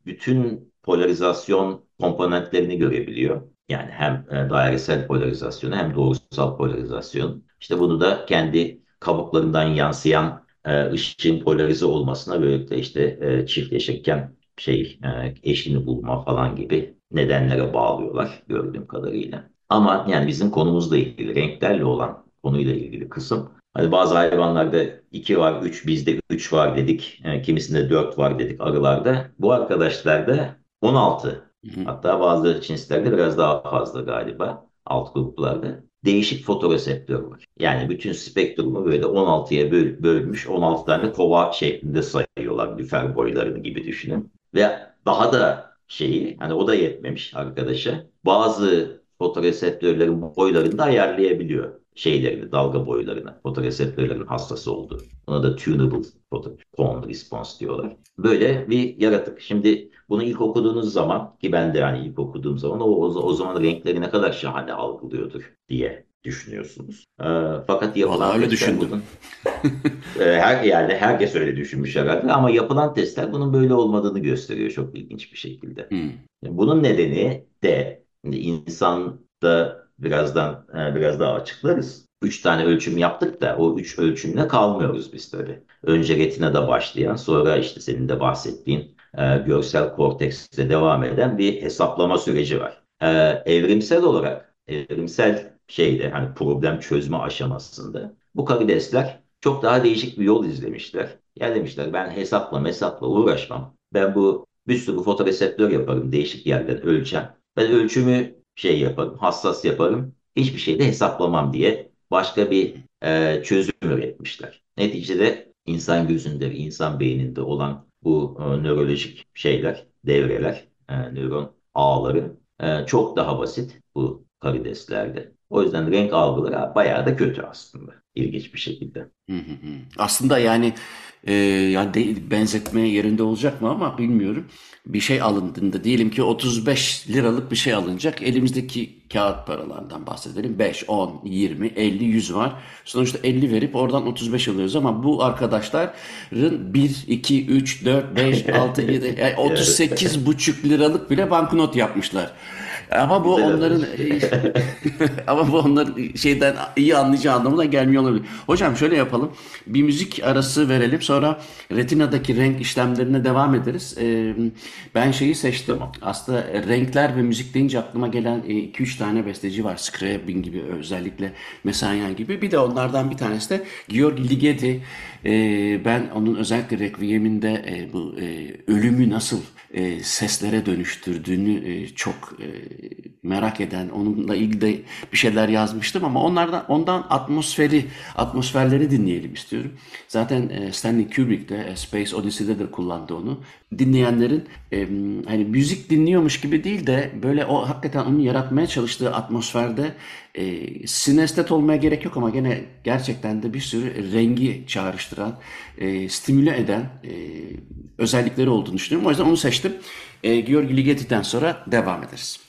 bütün polarizasyon komponentlerini görebiliyor. Yani hem e, dairesel polarizasyonu hem doğrusal polarizasyon. İşte bunu da kendi kabuklarından yansıyan e, ışığın polarize olmasına böylelikle işte e, çiftleşirken şey eşini bulma falan gibi nedenlere bağlıyorlar gördüğüm kadarıyla. Ama yani bizim konumuzla ilgili renklerle olan konuyla ilgili kısım Hani bazı hayvanlarda 2 var, 3 bizde 3 var dedik. Yani kimisinde 4 var dedik arılarda. Bu arkadaşlarda 16. Hatta bazı cinslerde biraz daha fazla galiba alt gruplarda. Değişik fotoreseptör var. Yani bütün spektrumu böyle 16'ya böl bölmüş 16 tane kova şeklinde sayıyorlar lüfer boylarını gibi düşünün. Ve daha da şeyi hani o da yetmemiş arkadaşa. Bazı fotoreseptörlerin boylarını da ayarlayabiliyor şeylerini, dalga boylarına, fotoreseptörlerin hassas olduğu. Buna da tunable tone response diyorlar. Böyle bir yaratık. Şimdi bunu ilk okuduğunuz zaman ki ben de yani ilk okuduğum zaman o, o zaman renkleri ne kadar şahane algılıyordur diye düşünüyorsunuz. E, fakat yapılan Vallahi öyle düşündüm. Bunun, e, her yani herkes öyle düşünmüş herhalde ama yapılan testler bunun böyle olmadığını gösteriyor çok ilginç bir şekilde. Hmm. Bunun nedeni de insanda birazdan e, biraz daha açıklarız. Üç tane ölçüm yaptık da o üç ölçümle kalmıyoruz biz tabii. Önce retinada başlayan sonra işte senin de bahsettiğin e, görsel kortekste devam eden bir hesaplama süreci var. E, evrimsel olarak evrimsel şeyde hani problem çözme aşamasında bu karidesler çok daha değişik bir yol izlemişler. Ya demişler ben hesapla hesapla uğraşmam. Ben bu bir sürü fotoreseptör yaparım değişik yerden ölçeceğim. Ben ölçümü şey yaparım, hassas yaparım. Hiçbir şey de hesaplamam diye başka bir e, çözüm üretmişler. Neticede insan gözünde, insan beyninde olan bu e, nörolojik şeyler, devreler, e, nöron ağları e, çok daha basit bu karideslerde. O yüzden renk algıları bayağı da kötü aslında. İlginç bir şekilde. Hı hı. Aslında yani e, yani de, benzetme yerinde olacak mı ama bilmiyorum. Bir şey alındığında diyelim ki 35 liralık bir şey alınacak. Elimizdeki kağıt paralardan bahsedelim. 5, 10, 20, 50, 100 var. Sonuçta 50 verip oradan 35 alıyoruz ama bu arkadaşların 1, 2, 3, 4, 5, 6, 7, yani 38 buçuk liralık bile banknot yapmışlar. Ama bu Güzel onların ama bu onların şeyden iyi anlayacağı anlamına gelmiyor olabilir. Hocam şöyle yapalım. Bir müzik arası verelim. Sonra retinadaki renk işlemlerine devam ederiz. Ee, ben şeyi seçtim. Aslında renkler ve müzik deyince aklıma gelen 2-3 tane besteci var. Scriabin gibi özellikle Messiaen gibi. Bir de onlardan bir tanesi de Georgi Ligeti. Ee, ben onun özellikle Requiem'inde e, bu e, ölümü nasıl e, seslere dönüştürdüğünü e, çok e, merak eden, onunla ilgili de bir şeyler yazmıştım ama onlardan ondan atmosferi, atmosferleri dinleyelim istiyorum. Zaten e, Stanley Kubrick de e, Space Odyssey'de de kullandı onu. Dinleyenlerin e, hani müzik dinliyormuş gibi değil de böyle o hakikaten onun yaratmaya çalıştığı atmosferde e, sinestet olmaya gerek yok ama gene gerçekten de bir sürü rengi çağrıştıran, e, stimüle eden e, özellikleri olduğunu düşünüyorum. O yüzden onu seçtim. E, Georgi Ligeti'den sonra devam ederiz.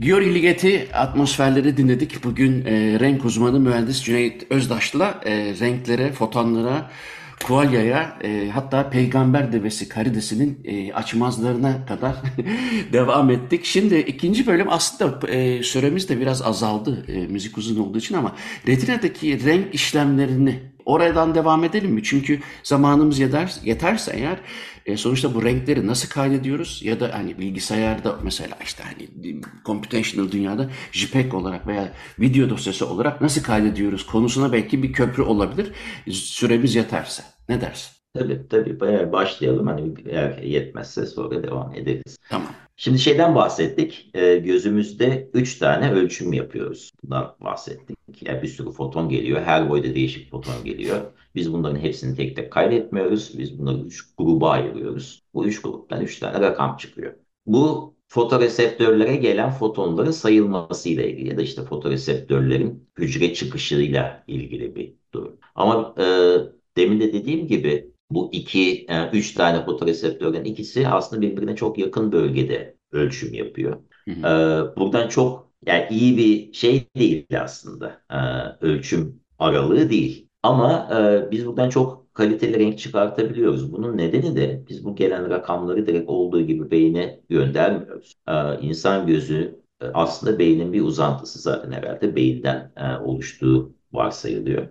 Georgi Ligeti atmosferleri dinledik. Bugün e, renk uzmanı mühendis Cüneyt Özdaş'la e, renklere, fotonlara, Kuvalya'ya e, hatta peygamber devesi karidesinin e, açmazlarına kadar devam ettik. Şimdi ikinci bölüm aslında e, süremiz de biraz azaldı e, müzik uzun olduğu için ama retinadaki renk işlemlerini oradan devam edelim mi? Çünkü zamanımız yeter, yeterse eğer e, sonuçta bu renkleri nasıl kaydediyoruz ya da hani bilgisayarda mesela işte hani computational dünyada JPEG olarak veya video dosyası olarak nasıl kaydediyoruz konusuna belki bir köprü olabilir. Süremiz yeterse. Ne dersin? Tabii tabii başlayalım. Hani eğer yetmezse sonra devam ederiz. Tamam. Şimdi şeyden bahsettik. E, gözümüzde 3 tane ölçüm yapıyoruz. Bundan bahsettik. Yani bir sürü foton geliyor. Her boyda değişik foton geliyor. Biz bunların hepsini tek tek kaydetmiyoruz. Biz bunları 3 gruba ayırıyoruz. Bu 3 gruptan 3 tane rakam çıkıyor. Bu fotoreseptörlere gelen fotonların sayılmasıyla ilgili ya da işte fotoreseptörlerin hücre çıkışıyla ilgili bir durum. Ama e, demin de dediğim gibi bu iki, e, üç tane fotoreseptörün ikisi aslında birbirine çok yakın bölgede ölçüm yapıyor. Hı hı. E, buradan çok yani iyi bir şey değil aslında. E, ölçüm aralığı değil. Ama biz buradan çok kaliteli renk çıkartabiliyoruz. Bunun nedeni de biz bu gelen rakamları direkt olduğu gibi beyine göndermiyoruz. İnsan gözü aslında beynin bir uzantısı zaten herhalde beyinden oluştuğu varsayılıyor.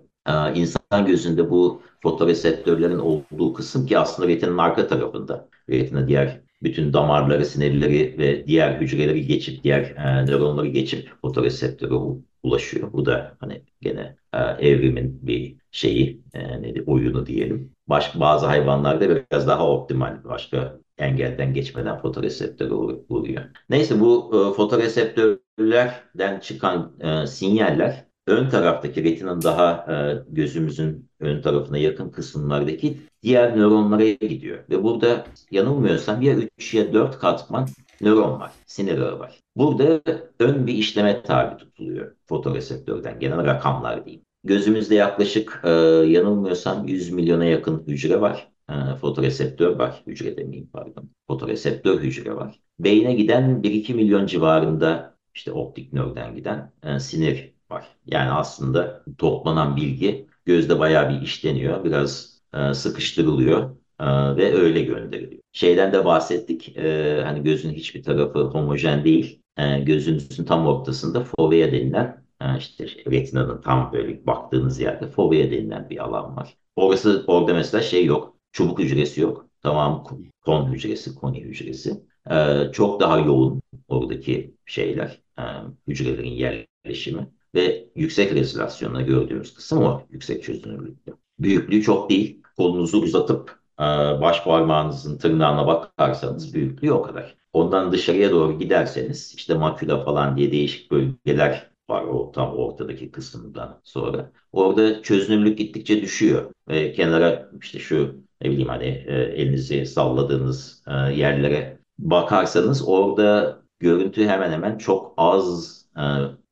İnsan gözünde bu fotoreseptörlerin olduğu kısım ki aslında retinanın arka tarafında. Retina diğer bütün damarları, sinirleri ve diğer hücreleri geçip, diğer e, nöronları geçip fotoreseptöre ulaşıyor. Bu da hani gene e, evrimin bir şeyi, e, nedir, oyunu diyelim. Baş, bazı hayvanlarda biraz daha optimal, başka engelden geçmeden fotoreseptöre vuruyor. Neyse bu e, fotoreseptörlerden çıkan e, sinyaller ön taraftaki retinanın daha e, gözümüzün ön tarafına yakın kısımlardaki diğer nöronlara gidiyor. Ve burada yanılmıyorsam ya 3 ya 4 katman nöron var, sinir ağı var. Burada ön bir işleme tabi tutuluyor fotoreseptörden gelen rakamlar diyeyim. Gözümüzde yaklaşık e, yanılmıyorsam 100 milyona yakın hücre var. E, fotoreseptör var. Hücre demeyeyim pardon. Fotoreseptör hücre var. Beyne giden 1-2 milyon civarında işte optik nörden giden e, sinir Yani aslında toplanan bilgi gözde bayağı bir işleniyor. Biraz e, sıkıştırılıyor e, ve öyle gönderiliyor. Şeyden de bahsettik. E, hani gözün hiçbir tarafı homojen değil. E, gözünüzün tam ortasında fovea denilen e, işte retinanın tam böyle baktığınız yerde fovea denilen bir alan var. Orası orada mesela şey yok. Çubuk hücresi yok. Tamam kon hücresi, koni hücresi. E, çok daha yoğun oradaki şeyler, e, hücrelerin yerleşimi ve yüksek rezolasyonla gördüğümüz kısım o yüksek çözünürlükte. Büyüklüğü çok değil. Kolunuzu uzatıp e, baş parmağınızın tırnağına bakarsanız büyüklüğü o kadar. Ondan dışarıya doğru giderseniz işte makula falan diye değişik bölgeler var o tam ortadaki kısımdan sonra. Orada çözünürlük gittikçe düşüyor. Ve kenara işte şu ne bileyim hani e, elinizi salladığınız e, yerlere bakarsanız orada görüntü hemen hemen çok az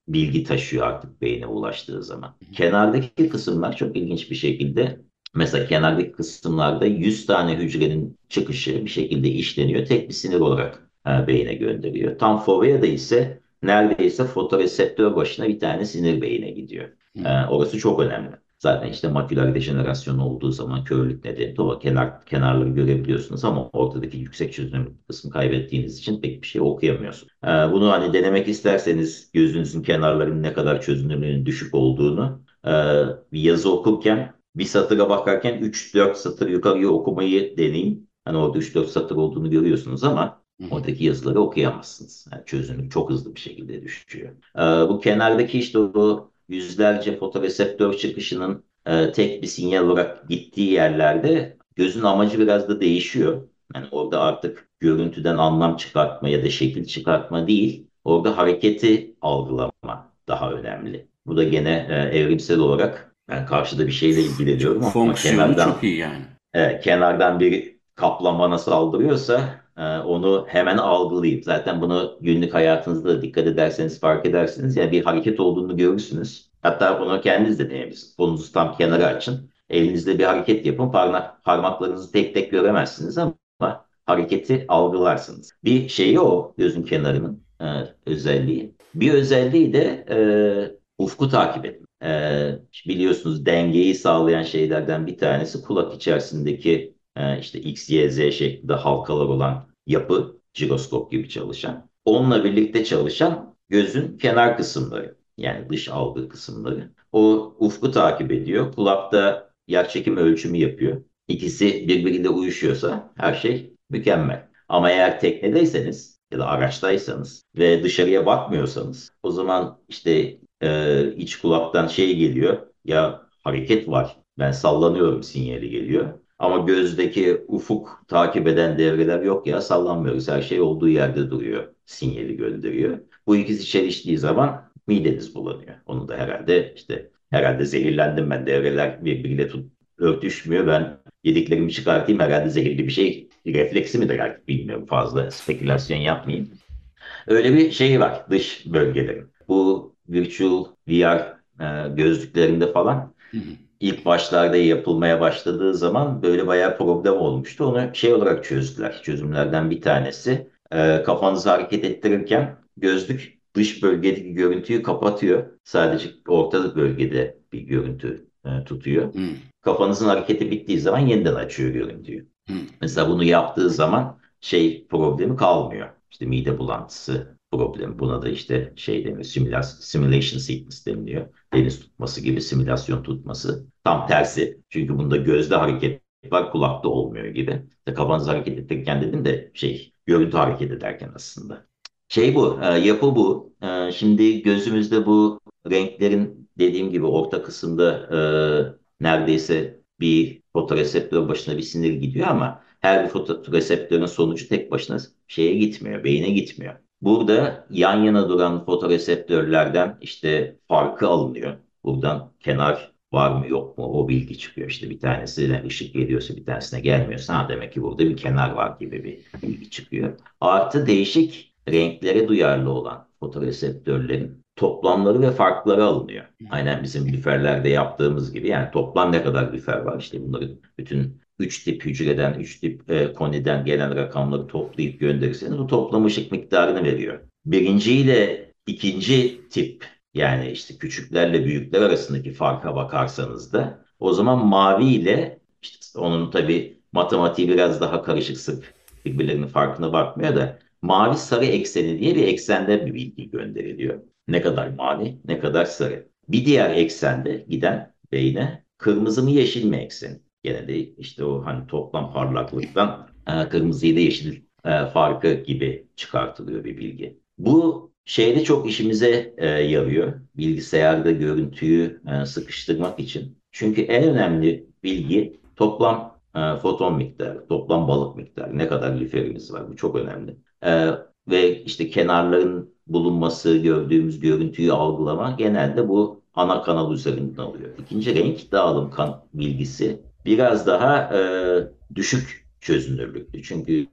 bilgi taşıyor artık beyne ulaştığı zaman. Kenardaki kısımlar çok ilginç bir şekilde mesela kenardaki kısımlarda 100 tane hücrenin çıkışı bir şekilde işleniyor. Tek bir sinir olarak e, beyine gönderiyor. Tam fovea'da ise neredeyse fotoreseptör başına bir tane sinir beyine gidiyor. E, orası çok önemli. Zaten işte maküler dejenerasyon olduğu zaman körlük nedeni o kenar, kenarları görebiliyorsunuz ama ortadaki yüksek çözünürlük kısmı kaybettiğiniz için pek bir şey okuyamıyorsunuz. Ee, bunu hani denemek isterseniz gözünüzün kenarlarının ne kadar çözünürlüğünün düşük olduğunu e, bir yazı okurken bir satıra bakarken 3-4 satır yukarıya okumayı deneyin. Hani orada 3-4 satır olduğunu görüyorsunuz ama oradaki yazıları okuyamazsınız. Yani çözünürlük çok hızlı bir şekilde düşüyor. Ee, bu kenardaki işte o yüzlerce fotoreseptör çıkışının e, tek bir sinyal olarak gittiği yerlerde gözün amacı biraz da değişiyor. Yani orada artık görüntüden anlam çıkartma ya da şekil çıkartma değil, orada hareketi algılama daha önemli. Bu da gene e, evrimsel olarak ben karşıda bir şeyle ilgileniyorum ama kenardan, çok iyi yani. E, kenardan bir kaplan bana saldırıyorsa onu hemen algılayıp zaten bunu günlük hayatınızda da dikkat ederseniz fark edersiniz. Yani bir hareket olduğunu görürsünüz. Hatta bunu kendiniz de deneyebilirsiniz. Kolunuzu tam kenara açın. Elinizde bir hareket yapın. Parmak, parmaklarınızı tek tek göremezsiniz ama hareketi algılarsınız. Bir şeyi o gözün kenarının e, özelliği. Bir özelliği de e, ufku takip etmek. E, biliyorsunuz dengeyi sağlayan şeylerden bir tanesi kulak içerisindeki e, işte X, Y, Z şeklinde halkalar olan yapı, jiroskop gibi çalışan. Onunla birlikte çalışan gözün kenar kısımları yani dış algı kısımları. O ufku takip ediyor. Kulakta yer çekim ölçümü yapıyor. İkisi birbiriyle uyuşuyorsa her şey mükemmel. Ama eğer teknedeyseniz ya da araçtaysanız ve dışarıya bakmıyorsanız o zaman işte e, iç kulaktan şey geliyor ya hareket var ben sallanıyorum sinyali geliyor. Ama gözdeki ufuk takip eden devreler yok ya sallanmıyoruz. Her şey olduğu yerde duruyor. Sinyali gönderiyor. Bu ikisi çeliştiği zaman mideniz bulanıyor. Onu da herhalde işte herhalde zehirlendim ben devreler birbiriyle tut, örtüşmüyor. Ben yediklerimi çıkartayım herhalde zehirli bir şey refleksi midir artık bilmiyorum fazla spekülasyon yapmayayım. Öyle bir şey var dış bölgelerin. Bu virtual VR e, gözlüklerinde falan ilk başlarda yapılmaya başladığı zaman böyle bayağı problem olmuştu. Onu şey olarak çözdüler. Çözümlerden bir tanesi e, kafanızı hareket ettirirken gözlük dış bölgedeki görüntüyü kapatıyor. Sadece ortalık bölgede bir görüntü e, tutuyor. Hmm. Kafanızın hareketi bittiği zaman yeniden açıyor görüntüyü. Hmm. Mesela bunu yaptığı zaman şey problemi kalmıyor. İşte mide bulantısı problemi. Buna da işte şey deniyor, simulation sickness deniliyor. Deniz tutması gibi simülasyon tutması. Tam tersi. Çünkü bunda gözde hareket var, kulakta olmuyor gibi. İşte kafanızı hareket ettirirken dedim de şey, görüntü hareket ederken aslında. Şey bu, e, yapı bu. E, şimdi gözümüzde bu renklerin dediğim gibi orta kısımda e, neredeyse bir fotoreseptör başına bir sinir gidiyor ama her bir fotoreseptörün sonucu tek başına şeye gitmiyor, beyine gitmiyor. Burada yan yana duran fotoreseptörlerden işte farkı alınıyor. Buradan kenar var mı yok mu o bilgi çıkıyor. İşte bir tanesine ışık geliyorsa bir tanesine gelmiyorsa ha demek ki burada bir kenar var gibi bir bilgi çıkıyor. Artı değişik renklere duyarlı olan fotoreseptörlerin toplamları ve farkları alınıyor. Aynen bizim lüferlerde yaptığımız gibi yani toplam ne kadar lüfer var işte bunların bütün 3 tip hücreden, 3 tip e, koniden gelen rakamları toplayıp gönderirseniz bu toplam ışık miktarını veriyor. Birinci ile ikinci tip yani işte küçüklerle büyükler arasındaki farka bakarsanız da o zaman mavi ile işte onun tabi matematiği biraz daha karışık sık birbirlerinin farkına bakmıyor da mavi sarı ekseni diye bir eksende bir bilgi gönderiliyor. Ne kadar mavi ne kadar sarı. Bir diğer eksende giden beyne kırmızı mı yeşil mi ekseni. Gene de işte o hani toplam parlaklıktan e, kırmızı ile yeşil e, farkı gibi çıkartılıyor bir bilgi. Bu şeyde çok işimize e, yarıyor. Bilgisayarda görüntüyü e, sıkıştırmak için. Çünkü en önemli bilgi toplam e, foton miktarı, toplam balık miktarı. Ne kadar lüferimiz var bu çok önemli. E, ve işte kenarların bulunması, gördüğümüz görüntüyü algılama genelde bu ana kanal üzerinden alıyor. İkinci renk dağılım kan bilgisi biraz daha e, düşük çözünürlüklü. Çünkü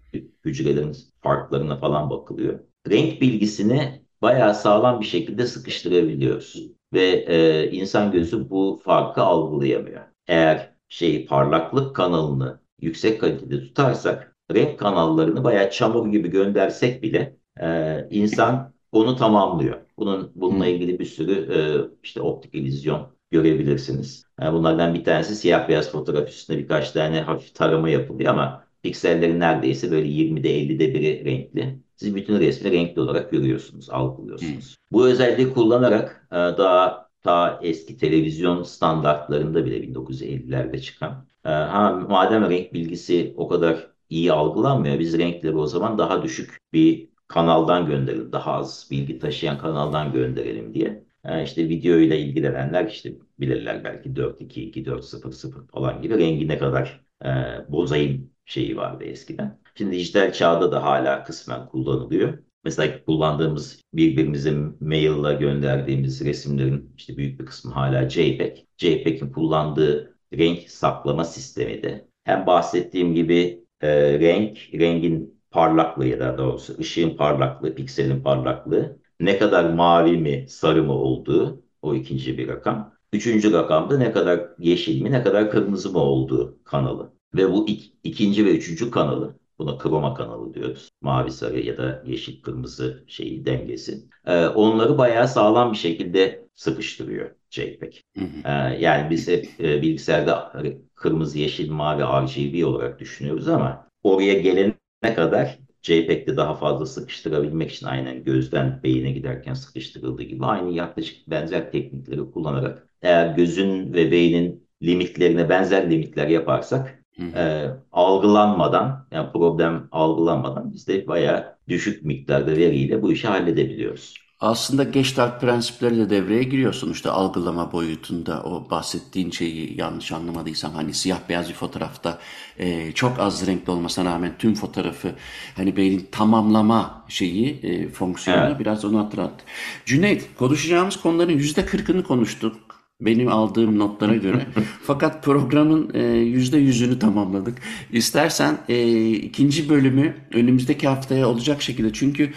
hücrelerin farklarına falan bakılıyor. Renk bilgisini bayağı sağlam bir şekilde sıkıştırabiliyoruz. Ve e, insan gözü bu farkı algılayamıyor. Eğer şey parlaklık kanalını yüksek kalitede tutarsak renk kanallarını bayağı çamur gibi göndersek bile e, insan onu tamamlıyor. Bunun bununla ilgili bir sürü e, işte optik illüzyon görebilirsiniz. Yani bunlardan bir tanesi siyah beyaz fotoğraf üstünde birkaç tane hafif tarama yapılıyor ama piksellerin neredeyse böyle 20'de 50'de biri renkli. Siz bütün resmi renkli olarak görüyorsunuz, algılıyorsunuz. Hmm. Bu özelliği kullanarak e, daha ta eski televizyon standartlarında bile 1950'lerde çıkan. E, ha, madem renk bilgisi o kadar iyi algılanmıyor, biz renkleri o zaman daha düşük bir kanaldan gönderelim, daha az bilgi taşıyan kanaldan gönderelim diye. Yani işte video ile ilgilenenler işte bilirler belki 422, 400 falan gibi rengi ne kadar e, bozayım şeyi vardı eskiden. Şimdi dijital çağda da hala kısmen kullanılıyor. Mesela kullandığımız birbirimize maille gönderdiğimiz resimlerin işte büyük bir kısmı hala JPEG. JPEG'in kullandığı renk saklama sistemi de hem bahsettiğim gibi e, renk, rengin parlaklığı ya da doğrusu ışığın parlaklığı, pikselin parlaklığı ne kadar mavi mi sarı mı olduğu o ikinci bir rakam. Üçüncü rakamda ne kadar yeşil mi ne kadar kırmızı mı olduğu kanalı. Ve bu ik, ikinci ve üçüncü kanalı buna kroma kanalı diyoruz. Mavi sarı ya da yeşil kırmızı şeyi dengesi. Ee, onları bayağı sağlam bir şekilde sıkıştırıyor JPEG. Ee, yani biz hep e, bilgisayarda kırmızı, yeşil, mavi RGB olarak düşünüyoruz ama oraya gelene kadar JPEG'de daha fazla sıkıştırabilmek için aynen gözden beyine giderken sıkıştırıldığı gibi aynı yaklaşık benzer teknikleri kullanarak eğer gözün ve beynin limitlerine benzer limitler yaparsak e, algılanmadan yani problem algılanmadan biz de bayağı düşük miktarda veriyle bu işi halledebiliyoruz. Aslında Gestalt prensipleri de devreye giriyor sonuçta algılama boyutunda o bahsettiğin şeyi yanlış anlamadıysam hani siyah beyaz bir fotoğrafta e, çok az renkli olmasına rağmen tüm fotoğrafı hani beynin tamamlama şeyi e, fonksiyonu evet. biraz onu hatırlattı. Cüneyt konuşacağımız konuların yüzde kırkını konuştuk benim aldığım notlara göre. Fakat programın e, yüzde yüzünü tamamladık. İstersen e, ikinci bölümü önümüzdeki haftaya olacak şekilde çünkü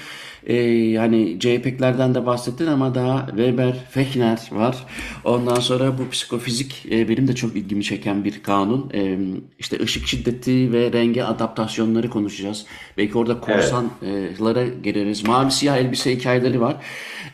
e, yani JPEG'lerden de bahsettin ama daha Weber, Fechner var. Ondan sonra bu psikofizik e, benim de çok ilgimi çeken bir kanun. E, işte ışık şiddeti ve renge adaptasyonları konuşacağız. Belki orada korsanlara evet. geliriz. Mavi siyah elbise hikayeleri var.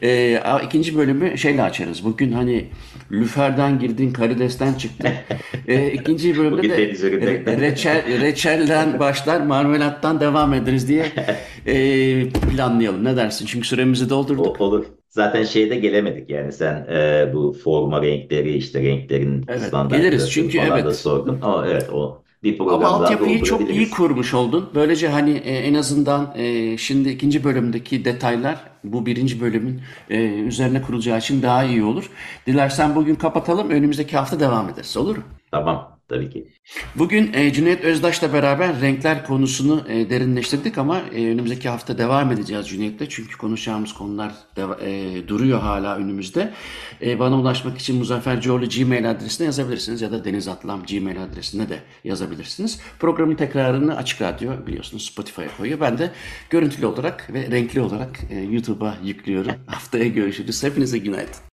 E, ikinci bölümü şeyle açarız. Bugün hani lüferden girdin, karidesten çıktın. e, ikinci bölümde de re, reçel, reçelden başlar, marmelattan devam ederiz diye e, planlayalım. Ne dersin? Çünkü süremizi doldurduk. O, olur. Zaten şeyde gelemedik yani sen e, bu forma renkleri işte renklerin evet, standartları geliriz çünkü evet. sordun. O, evet o bir program Ama altyapıyı çok iyi kurmuş oldun. Böylece hani e, en azından e, şimdi ikinci bölümdeki detaylar bu birinci bölümün e, üzerine kurulacağı için daha iyi olur. Dilersen bugün kapatalım. Önümüzdeki hafta devam ederiz. Olur mu? Tamam. Tabii ki. Bugün e, Cüneyt Özdaş'la beraber renkler konusunu e, derinleştirdik ama e, önümüzdeki hafta devam edeceğiz Cüneyt'le. Çünkü konuşacağımız konular de, e, duruyor hala önümüzde. E, bana ulaşmak için Muzaffer Coğlu Gmail adresine yazabilirsiniz ya da Deniz Atlam Gmail adresine de yazabilirsiniz. Programın tekrarını Açık Radyo biliyorsunuz Spotify'a koyuyor. Ben de görüntülü olarak ve renkli olarak e, YouTube'a yüklüyorum. Haftaya görüşürüz. Hepinize günaydın.